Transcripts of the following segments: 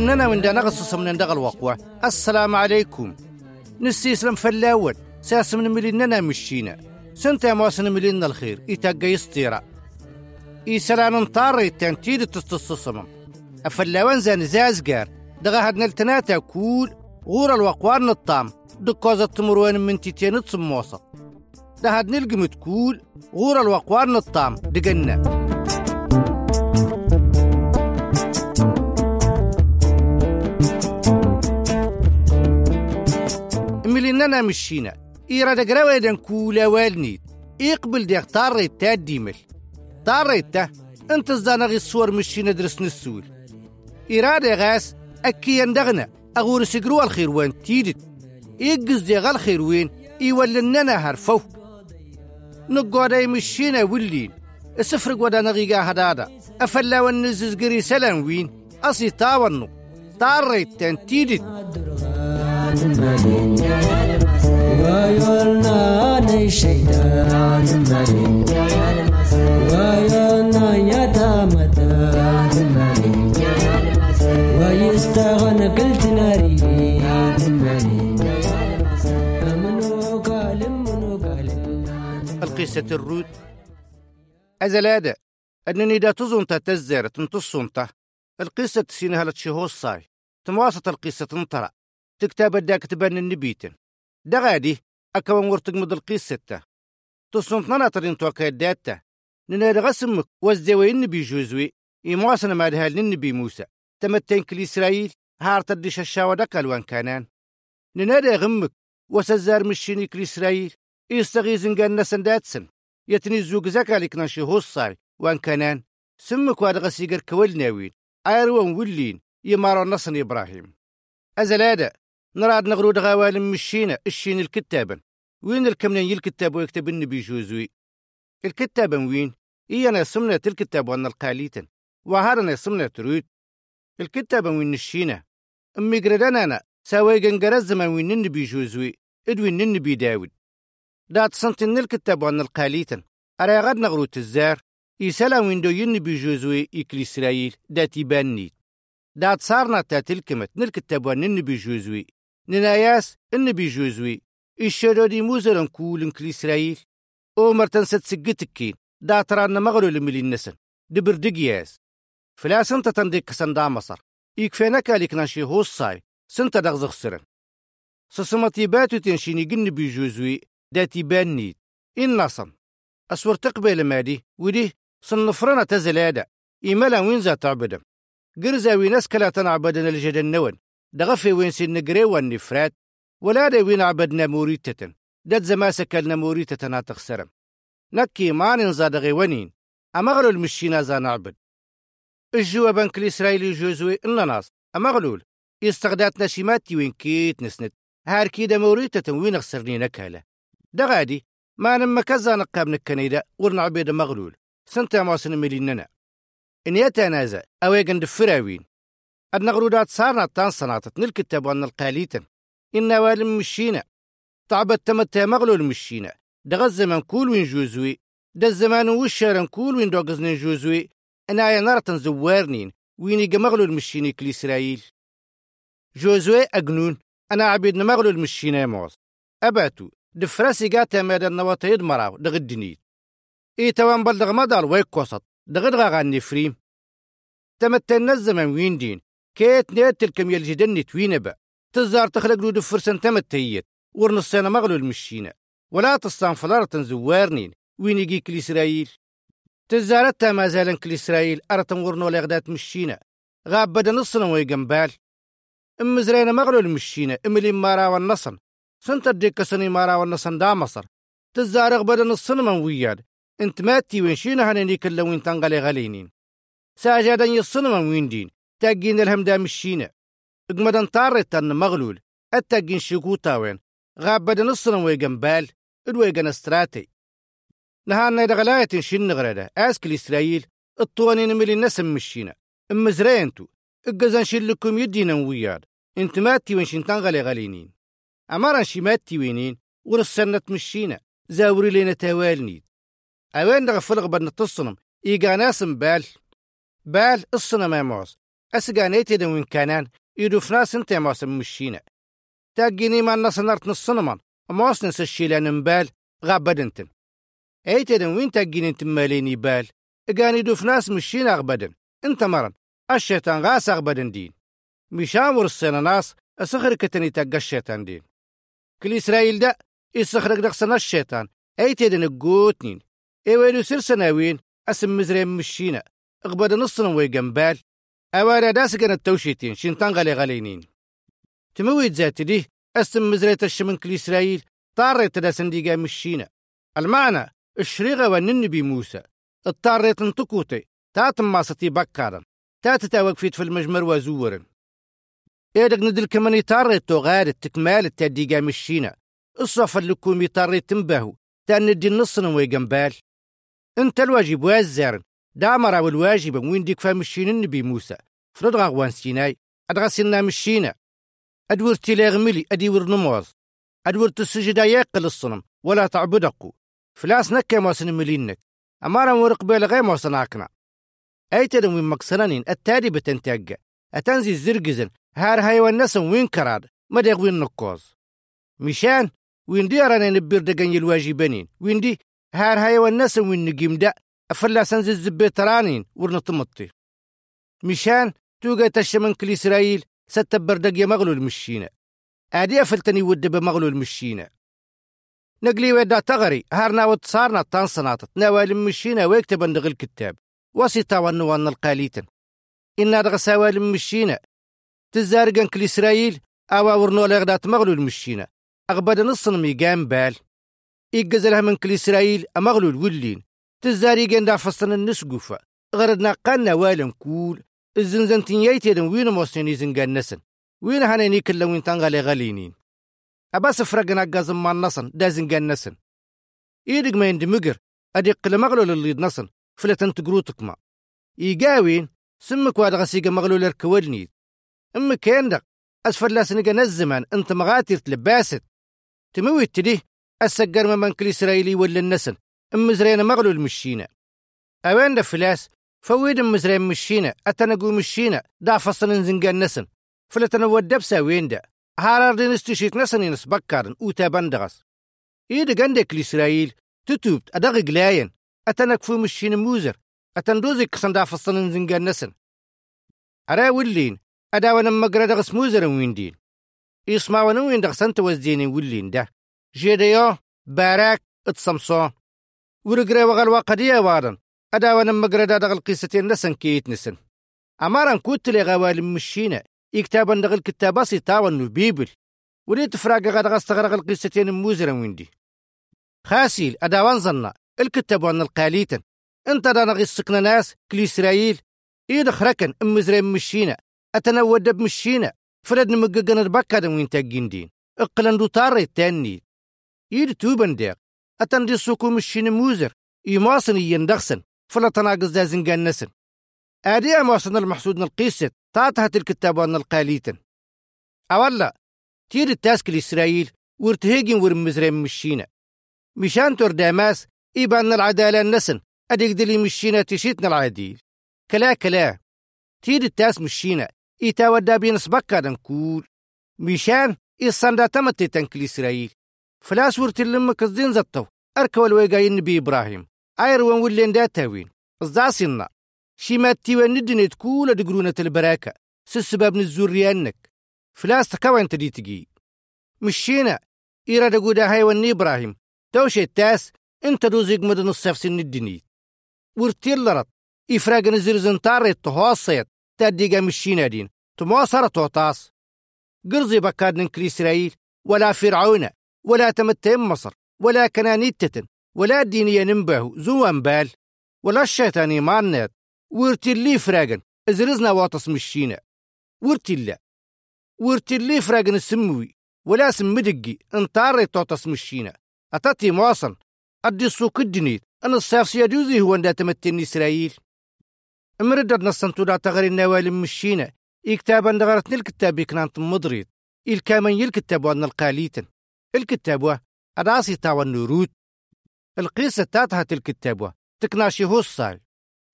وننا من دا نغصص من دغ الوقوة السلام عليكم. نسيسلم فلاود ساس من مليننا مشينا. سنتا مواسن ملينا الخير إتاقا يستيرا إيسلان انطار التنتيد تستصصمم أفلاوان زان زازقار دغا هاد نلتناتا كول. غور الوقوار نطام. دكوزة تمروان من تيتين تصموصة ده هاد نلقم تكول غور الوقوار نطام. دقنا. مليننا مشينا. إيرا دقراوة دان كولا والنيد. يقبل ديك طاريت تا ديمل. طاريت تا انت زانا غي الصور مشينا درس نسول إرادة غاس أكي يندغنا أغور سقروا الخير وين تيدت. يقز دي غال خير وين يولننا هرفو. نقودا يمشينا ولين. السفر قودا نغيقا هدادا. أفلا ونزز قري سلام وين. أصي تاونو طاريت تان القصة الرود. أزلادة أنني دا تظنت تزر تنتصنت القصة سينها لتشهوص صاي. تمواسط القصة تنطرأ. تكتاب داك تبان النبيتن دا غادي أكوان ورتق مد القصة تصنت ناطرين توكا داتا ننا رغسمك وزدوي النبي جوزوي إمواسنا ما دهال النبي موسى تمتين كل إسرائيل هارت الدش الشاوى دكال وان كانان. ننا غمك وسزار مشيني كل إسرائيل. يستغيزن قانا سنداتسن يتني الزوج زكا لك ناشي هوصاي وان كانان. سمك واد غسيقر كوال ناوين. أيروان ولين يمارو نصن إبراهيم. أزلادا نراد نغرود غوالم مشينا الشين الكتابا وين الكمنين الكتاب ويكتب النبي جوزوي؟ الكتابا وين؟ إيانا سمنة الكتاب وأنا القاليتا وهارنا سمنة تروت الكتابا وين الشينا أمي قردانا أنا ساوي قنقر زمان وين النبي جوزوي؟ إدوين النبي داود. دات سنتين الكتاب وأنا القاليتا أرى غاد نغروت الزار. إيسالا وين دو النبي جوزوي إكل إسرائيل داتي بانيت دات صارنا تات الكمت نالكتاب وأنا النبي جوزوي نناياس النبي جوزوي الشرودي موزرن كولن كل إسرائيل. أو مرتن ستسقتكين داتران مغلو لملي النسن. دبر دقياس. فلا سنت تنديك سندا مصر. يكفينا كاليك ناشي هوصاي. سنت دغزغ سرن. سسمتي باتو تنشيني قن بيجوزوي داتي بانيت إن نصن أسور تقبل مادي. ودي صنفرنا تزلادا. إيمالا وين ذا تعبدم قرزا ويناس كلا تنعبدنا الجدن نون دغفي وين سن نقري والنفرات ولا دا وين عبدنا موريتة داد زما سكلنا موريتة ناتخسرم نكي ما ننزاد غيوانين. أمغلو المشينا زا نعبد. الجوا بنك الإسرائيلي جوزوي إلا ناس أمغلول. يستغداتنا شماتي وين كيت نسند هار كيدا موريتة وين خسرني نكالة دا غادي ما نما كزا نقاب نكنيدا ورنا عبيد مغلول. سنتا موسن مليننا إن يتنازع أويقن دفراوين النغرودات صارنا تان صناطت نلكتب وأن القاليتن. إن والم مشينا. تعبت تمتى مغلول مشينا. دغ الزمان كول وين جوزوي. دا الزمان وشارن كول وين دوغزنين جوزوي. أنا يا نارتن زوارنين. وين يجا مغلول مشيني كل إسرائيل. جوزوي أجنون أنا عبيد مغلول مشينا موز. أباتو. دفراسي قاتا مادا النواطيد مراو دغ الدنيت إي توان بلدغ مدار ويكوسط دغ دغا غاني فريم تمتن الزمن وين دين كيت نيت الكم يلجدني توينبا تزار تخلق له دفر سنتم التيت ورنصينا مغلو المشينا ولا تصان فلارة زوارنين وين يجي كل إسرائيل. تزارتها ما زالن كل إسرائيل أرتم ورنو لغدات مشينا غاب بدا نصنا ويقنبال أم زرينا مغلو المشينا أم اللي مارا والنصن سنت الديك سني مارا والنصن دا مصر. تزارغ بدا نصنا من وياد. انت ماتي وين شينا هنيك اللي وين تنقلي غلينين. ساجادا يصنا من وين دين تاقين الهم دا مشينا اقمدن طارت ان مغلول. التاقين شيكو تاوين غاب بدا نصنا ويقنبال الويغن استراتي. نهارنا دغلاية شن غرادة اسكل اسرائيل الطوانين ملي نسم مشينا ام زرينتو الجزان شلكم يدينا ويار انت ماتي وين شنتان غالي غالينين امارا شي ماتي وينين ورسنة مشينا زاوري لينا توالنيد اوين دغفل غبر نتصنم إيجا ناسم بال. بال الصنم يموس أسقانيتي دو وين كانان يدو فناس انت يموس مشينا. تاقيني ما الناس نارت نصنمان موس نس الشيلان مبال غابد انتن ايتي دو وين تاقيني انت ماليني بال اقاني دو فناس مشينا غبدن إنت مرن الشيطان غاس غبدن دين. مشان ورسينا ناس أسخر كتني تاقى الشيطان دين. كل إسرائيل دا يسخرق دقسنا الشيطان. ايتي دو نقوتنين. ايوالو سير سناوين أسم مزرين مشينا اغبد نصنا وي جنبال أوارا داس كان التوشيتين. شنطان غالي غالينين. تمويد ذات دي أسم مزريت الشمن كل إسرائيل. طاريت دا سنديقا مشينا المعنى الشريغة والنبي موسى. اضطريت انتكوتي تاتم ماستي بكارا تاتتا وقفيت في المجمر وزورا إيدك ندل كمان يطاريت تو غارت تكمال التاديقا مشينا الصفر لكم يطاريت تنبهو. تان ندي النصنا وي جنبال انت الواجب وازر دامر والواجب وين ديك فمشين النبي موسى. فرد غوان سيناي. ادغا سينا مشينا. أدور تيلاغ ملي ادي ور نموز. أدور تسجد ياقل الصنم. ولا تعبدقو فلاس نكا موسن ملينك. أمارا ورق بيل غير موسناكنا أي تدم وين مكسرانين التادي بتنتاقا أتنزي الزرقزن هار هاي والنسم وين كراد؟ مدق وين نقوز؟ مشان؟ وين دي رانا نبير دقن الواجبانين وين دي؟ هار هاي والناس وين نقيم دا؟ أفلا سنزل الزبيت رانين ورنطمطي. مشان؟ توقع تشمن كل إسرائيل ستبر دقيا مغلو المشينا أدي أفلتني ود بمغلو المشينا نقلي ودا تغري هارنا وتصارنا تنصناطت نوال المشينا ويكتب ندغ الكتاب وسيطا ونوان القاليتن إنا دغ سوال المشينا تزارقن كل إسرائيل أوا ورنو لغدات مغلو المشينا أغبد نصن ميقام بال. إيقزلها من كل إسرائيل أمغلو الولين تزاري جندا فصلنا النسقوفة غردنا قانا والن كول. الزنزن تنيايتي دن وين موسيني زنقان نسن. وين هانيني كلا وين تنغالي غالينين أباس فرقنا قازم ما النصن دا زنقان نسن. إيدق ما يندمقر أدي قل مغلو لليد نصن. فلتن تقروتك ما. إيقاوين سمك واد غسيقة مغلو لركوالنيد أما كيندق أسفل لاسنقا نزمان أنت مغاتير تلباست تمويت تديه السجر ما من كل إسرائيلي ولا النسن أم زرينا مغلو المشينا أوين دا فلاس؟ فويد أم زرين مشينا أتنقو مشينا دا فصل زنقان نسن. فلتنا ودبسا وين دا هارار دي نستشيت نسن ينس بكارن أوتا بندغس إيدا قندك لإسرائيل تتوبت أدغ قلاين أتنك فو مشينا موزر. أتندوزي كسن دا فصل زنقان نسن. أرا ولين أداونا مقردغس موزر وين دين يسمعونا وين دغسنت وزديني ولين ده. جيديو باراك اتصمصو ورقري وغل وقدية وارن أداونا مقردا دغل قيستين نسن كيت نسن. أمارن كوت لي غوال مشينا يكتابا دغل كتاباسي تاون بيبل وليت فراق غدا غستغرق القيستين موزرا ويندي. خاسيل أداوان ظنا الكتاب وان القاليتن. انت دانا غيسكنا ناس كل إسرائيل. إيد خركن أم زرين مشينا أتنود بمشينا فرد نمققن البكا وين تاقين دين. إقلن دو طاري التاني يد توبن ديق. أتن دي سوكو مشين موزر. يماصن يندخسن فلا تناقز دا زنقان نسن. آدي أماصن المحسود القيست تاتها تلك التابوان القاليتن أولا تير التاسك الإسرائيل ورتهيجين ورمزرين مشينا مشان تور داماس إيبان العدالة النسن أديك دلي مشينا تشيتنا العديل كلا كلا. تير التاس مشينا. إيتا ودا بين سبكا دنكول مشان إيصاندا تمتي تنكل إسرائيل فلاس ورت لما كزدين زطو أركو الويقاي النبي إبراهيم. عير وين ولين داتاوين الزاسينا شيمات تيوان ندني تكول دقرونة البراكة. سسباب نزور ريانك. فلاس تكوان تدي تجي مشينا. إيرا دقودا هاي وني إبراهيم. توشي التاس. إنت دوزيق مدن الصيف سن الدنيا ورتيل لرط إفراق نزير زنطاري التهوصيت تاديقا مشينا دين تمواصرة توطاس قرزي بكاد ننكل إسرائيل ولا فرعون. ولا تمتهم مصر. ولا كنانيتة ولا دينيا ننبه زوان بال. ولا الشيطاني مانات ورتلي فراغن ازرزنا واطس مشينا ورتلا ورتلي فراغن السموي ولا سمدقي. انطاري توطس مشينا أتاتي مواصل أدي السوق الدنيت. الصيف سيجوزي هو أن تمتني إسرائيل امردد نصنتو دا تغري النوال مشينا إكتابا دغرتني الكتاب يكنانت مضريت الكامن يلكتاب وأن القاليتن. الكتاب أداسي تاوى النورود القصة تاتها الكتاب تكناشي هو الصال.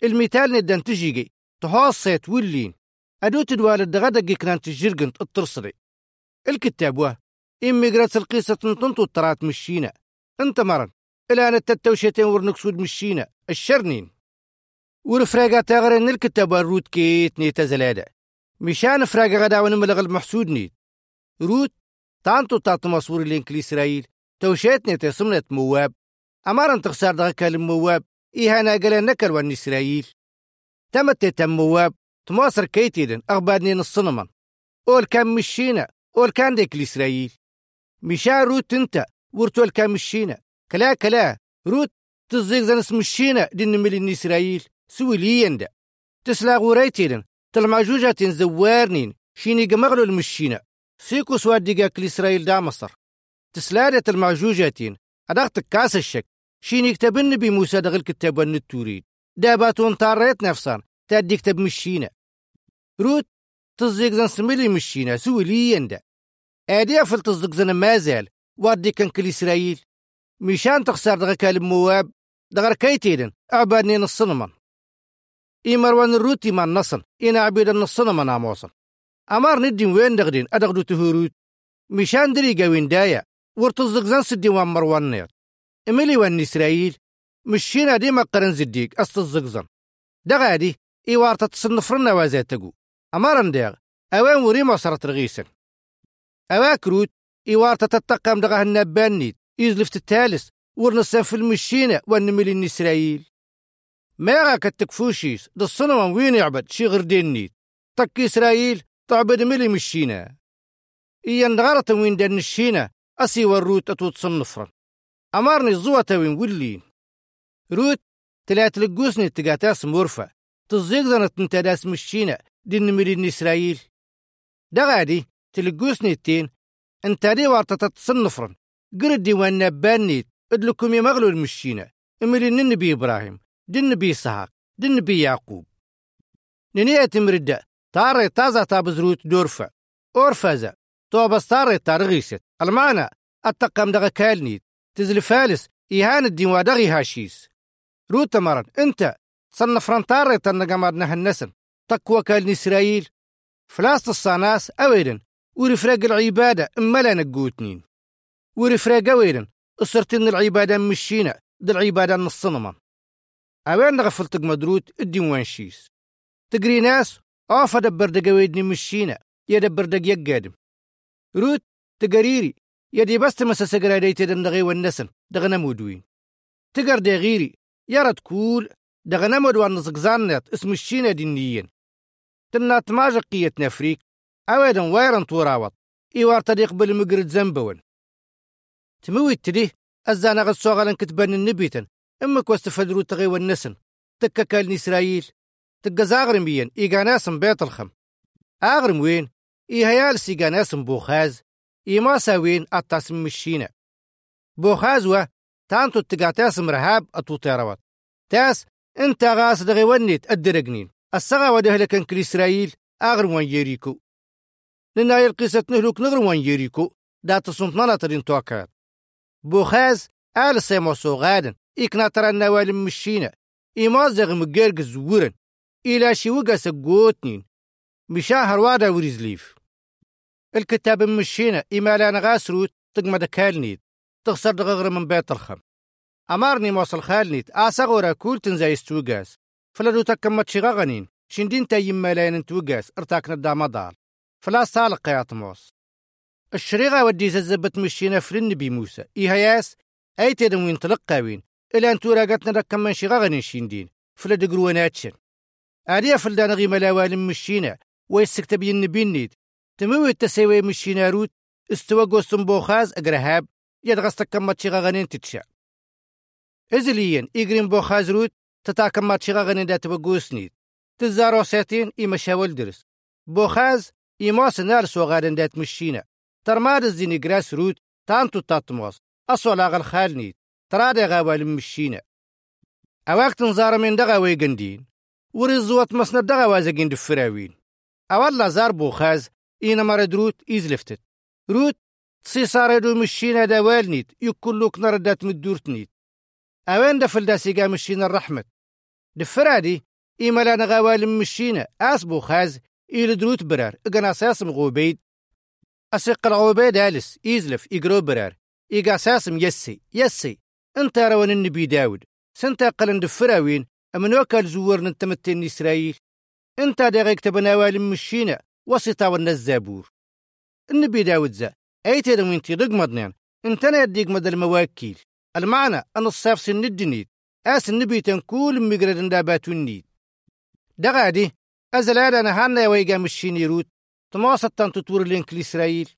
المثال ندان تجيجي. تهاصيت ولين. أدو تدوال غدا كنان تجرقن الترصري. الكتاب إميقرات القصة تنطنطو الترات مشينا أنت مرن. الآن التتوشيتين ورنكسود مشينا الشرنين. ورفراقا تاغرين الكتاب الروت كيت نيتا زلادة. مشان فراقا غدا ونملغ المحسود نيت. روت تانتو تاتو مصور لينك لإسرائيل توشيت نيتا سمنت مواب. أمارن تخسار دغا كلم مواب إيهانا قال نكر وان إسرائيل. تمت تم مواب تماصر كيتيدن أغبادني نصنمن أول كان مشينا أول كان ديك الإسرائيل مشان روت انت ورتول كان مشينا كلا كلا. روت تزيق زنس مشينا دين ملي إسرائيل. سوي لي يندا تسلا غوريتيدن تلمعجوجة زوارنين. شيني قمغلو المشينا سيكو سواد ديقاك لإسرائيل دا مصر. تسلادة المعجوجاتين أدغتك كاس الشك. شيني يكتبن بموسى دغل كتاب التوريد. داباتون طاريت نفسان. تادي كتب مشينا روت تزيق زن سميلي مشينا سوي لي يندا آدي أفل تزيق زن مازال. وادي كان كل إسرائيل. مشان تخسر دغا كالم مواب دغر كيتيدن أعبادني نصنمن إي مروان الروتي ما نصن إنا عبيد النصنمن اموصن أمار ندين وين دغدين ادغدو تهوروت مشان دريقا وين دايا ورتزق زن سدي وان مروان نير. إميلي وان إسرائيل مشينا ديما قرن زديق استزقزن دغادي إي وارتا تصنفرنا وازاتقو امارن ديغ أوان وريما صارت رغيسن. اواكروت إي وارتا تتقام دغا النبانيت يزلفت التالس ورنسان في المشينة وان اسرائيل ما غاك التكفوشيس؟ دا الصنم وين يعبد؟ شي غير دينيت تك إسرائيل تعبد ملي مشينا إيا نغارة وين دان الشينا أسي والروت أتوت صنفرا أمارني الزوة وين ولين. روت تلات لقوسني تقاتاس مورفة. تزيق زنت انتداس مشينا دين ملين إسرائيل دا غادي تلقوسني التين. انت دي وارتا تتصنفرا قرد ديوان نبانيت أدلكم يمغلو المشينا امرين النبي إبراهيم دين النبي دين النبي يعقوب. ننية مردة تاري تازا تابزروت دورفا أورفازا توبس تاري تارغيست. المعنى التقم دغا كالنيت. تزل فالس إيهان الدين ودغي هاشيس روت مرن أنت صنف رنتاري تنقمادنا هالنسن تقوى كالن إسرائيل. فلاس الصاناس أويدن ورفراق العبادة إما لا نقوتنين. ورفراق أويدن أسرتن العبادة مشينا دي العبادة نصنما. أوين غفلتك مدروت الدين وانشيس. تقري ناس أوفا دبر دقويدني مشينا يدبر دق يقادم. روت تقريري يدي بس تمسا سقرا ديتي دغي والنسن دغنا مودوين تقر دي غيري يرى تكول دغنا مودوان نزقزانات اسم الشينا دينيين. تنا تماجق قية نفريك أويدن ويرن توراوط إيوار طريق بالمقرد زنبون. تمويت تديه أزانا غد صوغلا كتبان النبيتن أمك واستفدرو تغي والنسن. تكا كالن إسرائيل. تقا زاغرميا إيقا ناسم بيت الخم. آغرم وين؟ إيهيال سيقا ناسم بوخاز. إيما ساوين أتاسم مشينا بوخاز و تانتو تقا تاسم رهاب أتو تيروات. تاس انت غاس دغي ونيت الدرقنين السغا ودهلكن كل إسرائيل آغرم وان يريكو. لنا القصة نهلوك نغرم وان يريكو. دا تصنطنا ترين توكات بوخاز آل سيمو غادن إكنا ترى النوال مشينا إيما زغ مقرق زورن إلى شي سقوتنين مشاهر وادا وريزليف الكتاب مشينا إما لانا غاسروت تقمد كالنيت تخسر دغغر من بيت الخم. أمارني موصل خالنيت آسغورا كول تنزاي استوغاس فلدو تكمت شغغنين شندين تا يما توقاس ارتاكنا دامدار فلا سالق يا طموس الشريغة ودي زبت مشينا في النبي موسى. إيها ياس أي تدن وين تلقاوين؟ إلا أن توراقتنا ركم من شغغنين شندين فلا دقرواناتشن أريا فلدان غيما لاوال مشينا. ويسكتب النبي نيد. تموي التسوي مشينا روت. استوى قوستن بوخاز أقرهاب. يدغستك كمت شغغنين تتشا. إزليين إيقرين بوخاز روت. تتاكمات شغغنين دات بقوسنيد تزارو ساتين إما شاول درس. بوخاز إما سنار سوغارن دات مشينا. ترماد الزيني جراس روت تانتو تاتموس أصولا غل خالنيت ترادي غاوال مشينا أواك تنزار من دغا ويقندين ورزوات مسنا دغا وازقين دفراوين أولا زار بوخاز إينا مرد روت إزلفتت روت تسي صار مشينا دا والنيت يكلوك نردات مدورتنيت أوين دفل دا سيقا مشينا الرحمة دفرادي إيما لا نغاوال مشينا آس بوخاز إيل دروت برار إقنا ساسم أسيق الغوبيد آلس إزلف إقرو برار إيقا ساسم يسي يسي. أنت روان النبي داود. سنتا قلن دفراوين أمن وكال زور ننتمتين إسرائيل. أنت داغيك تبناوال مشينا وسطا والنزابور النبي داود زا أيتي وين تيدق مدنين انتنا يديك مد المواكيل. المعنى أن الصاف سن الدنيد آس النبي تنكول مقرد دابات النيد دغادي أزل أنا هانا ويقا مشيني روت تموسط تنتطور لينك لإسرائيل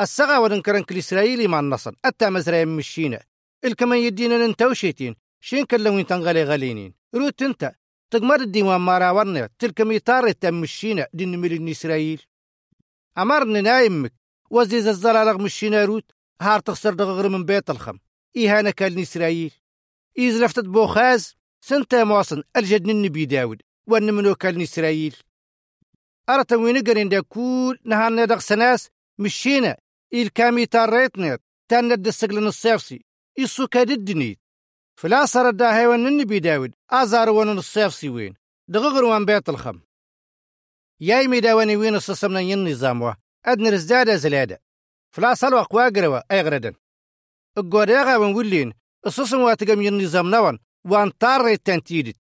السغا وننكرن إسرائيلي مع النصر أتا مزرعي مشينا الكمان يدينا ننتوشيتين شين كلوين تنغلي غلينين روت انت تقمر الديوان مارا ورنا تلك ميطار تمشينا دين ملين إسرائيل أمرنا نايمك وزيز الزلالغ مشينا روت. هار تخسر دغغر من بيت الخم. إيهانا كالن إسرائيل إيز لفتت بوخاز. سنتا موصن الجد النبي داود. وأن منو كالن إسرائيل أرى وين قرين دا كول نهارنا دغ سناس مشينا إل كامي تاريتنا تانا دسقلن الصيفسي إسو كاددنيت فلا صار دا هيوان النبي داود أزار ون الصيفسي وين. دغغر وان بيت الخم. ياي ميداواني وين السسمنا النظام وا أدن رزدادة زلادة فلا صلوا قواقروا أيغردن القوداغا ونولين السسم واتقم النظام نوان وان تاري تنتيدت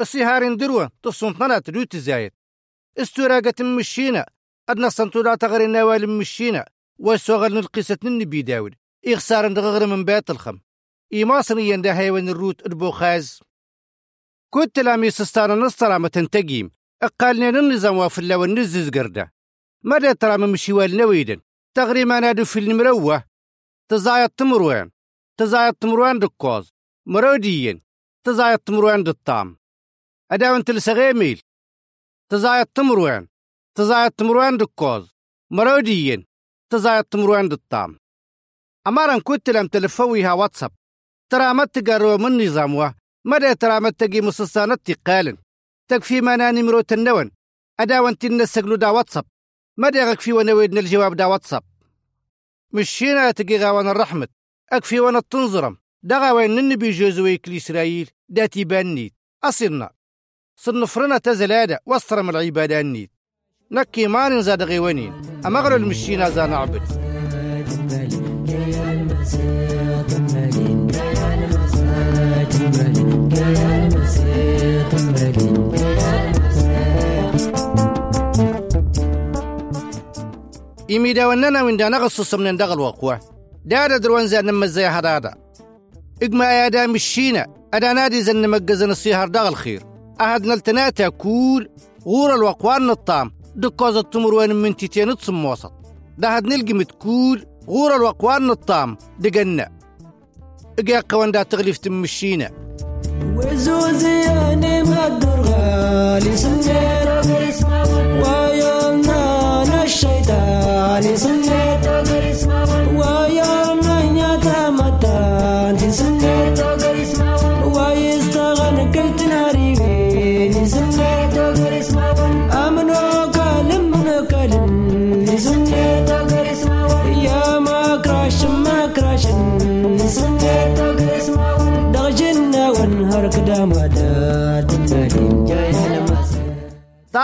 السيهارين دروا تصنطنا تدوت زايد. استراقة مشينا. أدنا سنتودا تغري نوال مشينا. وسوغل نلقيسة النبي داود إخسار دغغر من بيت الخم. إيماصني يندا هيوان الروت البوخاز كنت لامي سستانا نصرا ما تنتقيم. أقالنا النظام وافلا والنزز قردا. مدى ترى مشيوال نويدا تغري ما نادو في المروة. تزايد تمروان. تزايد تمروان دكوز. مروديين. تزايد تمروان دالطام أداون تلسغيميل. تزايد تمروان تزايد تمروان دكوز. مروديين. تزايد تمروان دالطام أمارن كنت لم تلفويها واتساب. ترى ما تقروا من نظامها. مدى ترى ما تقي مصصانات تقالن تكفي ما ناني مروت النون أداون تنسقلو دا واتساب. مدى غكفي ونويدنا الجواب دا واتساب. مشينا تقي غاوان الرحمة أكفي وأنا تنظرم دا غاوان النبي جوزويك لإسرائيل داتي بانيت أصلنا صنفرنا تزلادة واسترم العبادة النيت. نكي ما ننزاد غيوانين أمغر المشينا زان عبد إميدا وننا من دانا غصص من دغل وقوة. دادا دروان زي نما زي هدادا إقما يا دا مشينا أدا نادي زن مجزن الصيهر دغل خير. أهد نلتناتا كول غور الوقوان الطام دكوز التمر وين من تيتين تصم وسط. ده هد نلقي متكول غور الوقوان الطام دقنا. إقيا قوان دا تغليف تمشينا وزوزياني مقدر غالي الشيطان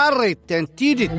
Arrepentir.